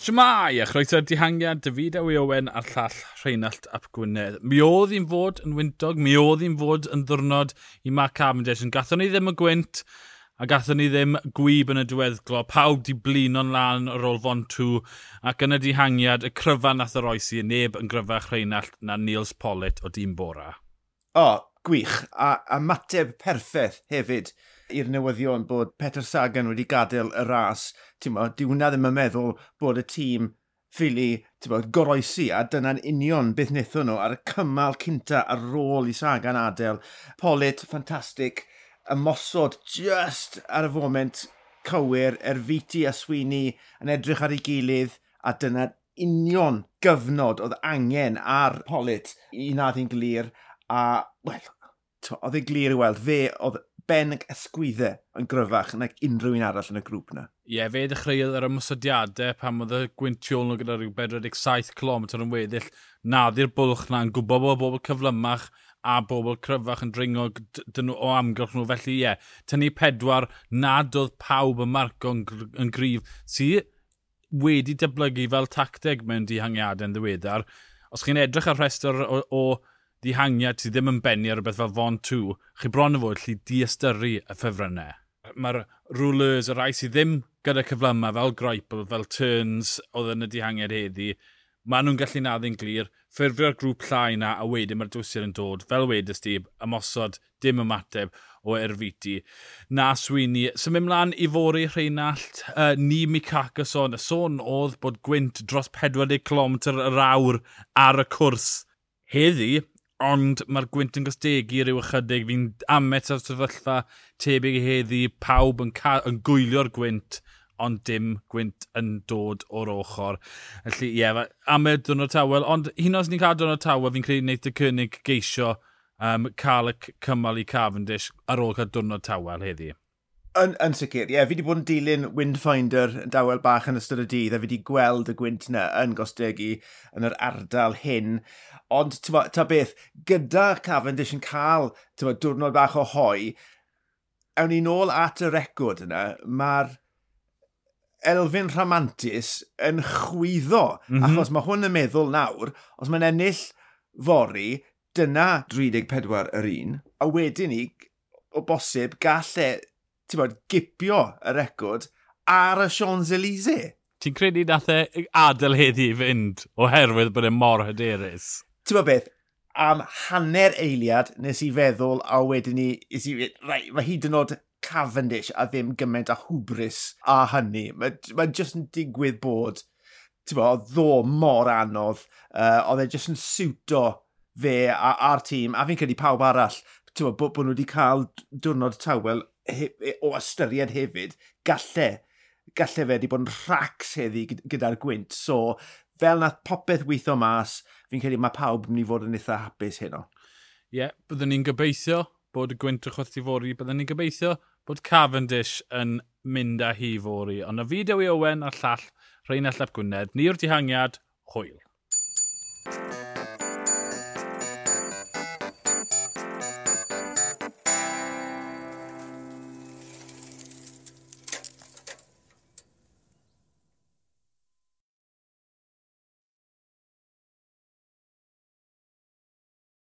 Siamai a chroeso'r dihangiad, David Ewy Owen a'r llall Rheinald Ap Gwynedd. Mi oedd hi'n fod yn wyntog, mi oedd hi'n fod yn ddwrnod i Mark Cavendish. Yn gathon ni ddim y gwynt, a gathon ni ddim gwyb yn y diweddglo. Pawb di blino'n lan ar ôl fon tŵ, ac yn y dihangiad, y cryfan nath yr oesi, neb yn gryfach Rheinald na Niels Pollitt o dîm bora. O, oh, gwych a ymateb perffaith hefyd i'r newyddion bod Peter Sagan wedi gadael y ras. Ti'n mo, di hwnna ddim yn meddwl bod y tîm ffili goroesi a dyna'n union beth wnaethon nhw ar y cymal cynta ar ôl i Sagan adael. Polit, ffantastig, ymosod just ar y foment cywir, Erfiti a Sweeney yn edrych ar ei gilydd a dyna union gyfnod oedd angen ar Polit i nad i'n glir a, wel, oedd e glir i weld, fe oedd ben ac ysgwyddau yn gryfach nag unrhyw un arall yn y grŵp na. Ie, yeah, fe ddechreuodd ar ymwysodiadau pan oedd y gwyntiol nhw gyda rhyw 47 km yn weddill, naddi'r bwlch na yn gwybod bod bobl cyflymach a bobl cryfach yn dringo dyn nhw o amgylch nhw. Felly ie, yeah, tynnu pedwar nad oedd pawb yn marco yn, yn gryf sydd wedi deblygu fel tacteg mewn dihangiadau yn ddiweddar. Os chi'n edrych ar rhestr o, o ddihangiad sydd ddim yn benni ar rhywbeth fel Fon 2, chi bron o fod lli diastyru y ffefrynnau. Mae'r rulers, y rai sydd ddim gyda cyflymau fel Greipel, fel Turns, oedd yn y dihangiad heddi, maen nhw'n gallu naddu'n glir, ffurfio'r grŵp llai na, a wedyn mae'r dwysir yn dod, fel wedys di, ymosod dim ymateb o erfiti. Na Sweeney, mynd mlaen i fori Rheinald, uh, ni Mikaka sôn, y sôn oedd bod gwynt dros 40 km yr awr ar y cwrs. Heddi, ond mae'r gwynt yn gostegu rhyw ychydig. Fi'n amet ar sefyllfa tebyg i heddi, pawb yn, ca... yn gwylio'r gwynt, ond dim gwynt yn dod o'r ochr. Felly, ie, yeah, amet dyn o'r tawel, ond hyn os ni'n cael dyn o'r tawel, fi'n credu wneud y cynnig geisio um, cael y cymal i Cavendish ar ôl cael dyn o'r tawel heddi. Yn, yn sicr, ie. Yeah, fi wedi bod yn dilyn Windfinder yn dawel bach yn ystod y dydd a fi wedi gweld y gwynt yna yn gostegu yn yr ardal hyn. Ond, ta, ta beth, gyda Cavendish yn cael ma, diwrnod bach o hoi, awn ni nôl at y record yna, mae'r Elfyn Rhamantis yn chwyddo, mm -hmm. achos mae hwn yn meddwl nawr, os mae'n ennill fori, dyna 34 yr un, a wedyn ni, o bosib, gallai e bod, gipio y record ar y Champs-Élysées. Ti'n credu nath e adael heddi i fynd oherwydd bod e mor hyderus? Ti'n bod beth, am hanner eiliad nes i feddwl a wedyn ni, is i, rai, mae hyd yn oed Cavendish a ddim gymaint a hwbris a hynny. Mae ma jyst yn digwydd bod, ti'n bod, ddo mor anodd, uh, oedd e jyst yn siwto fe a, a'r tîm, a fi'n credu pawb arall, ti'n bod, bod nhw wedi cael diwrnod tawel E-, o ystyried hefyd, gallai, gallai fe wedi bod yn rhacs heddi gyda'r gwynt. So, fel nath popeth weithio mas, fi'n credu mae pawb yn mynd i fod yn eitha hapus heno. Ie, yeah, byddwn ni'n gobeithio bod y gwynt o chwrth i fori, byddwn ni'n gobeithio bod Cavendish yn mynd â hi fori. Ond y fideo i Owen a'r llall Rhain Ap Gwynedd, ni'r dihangiad, hwyl.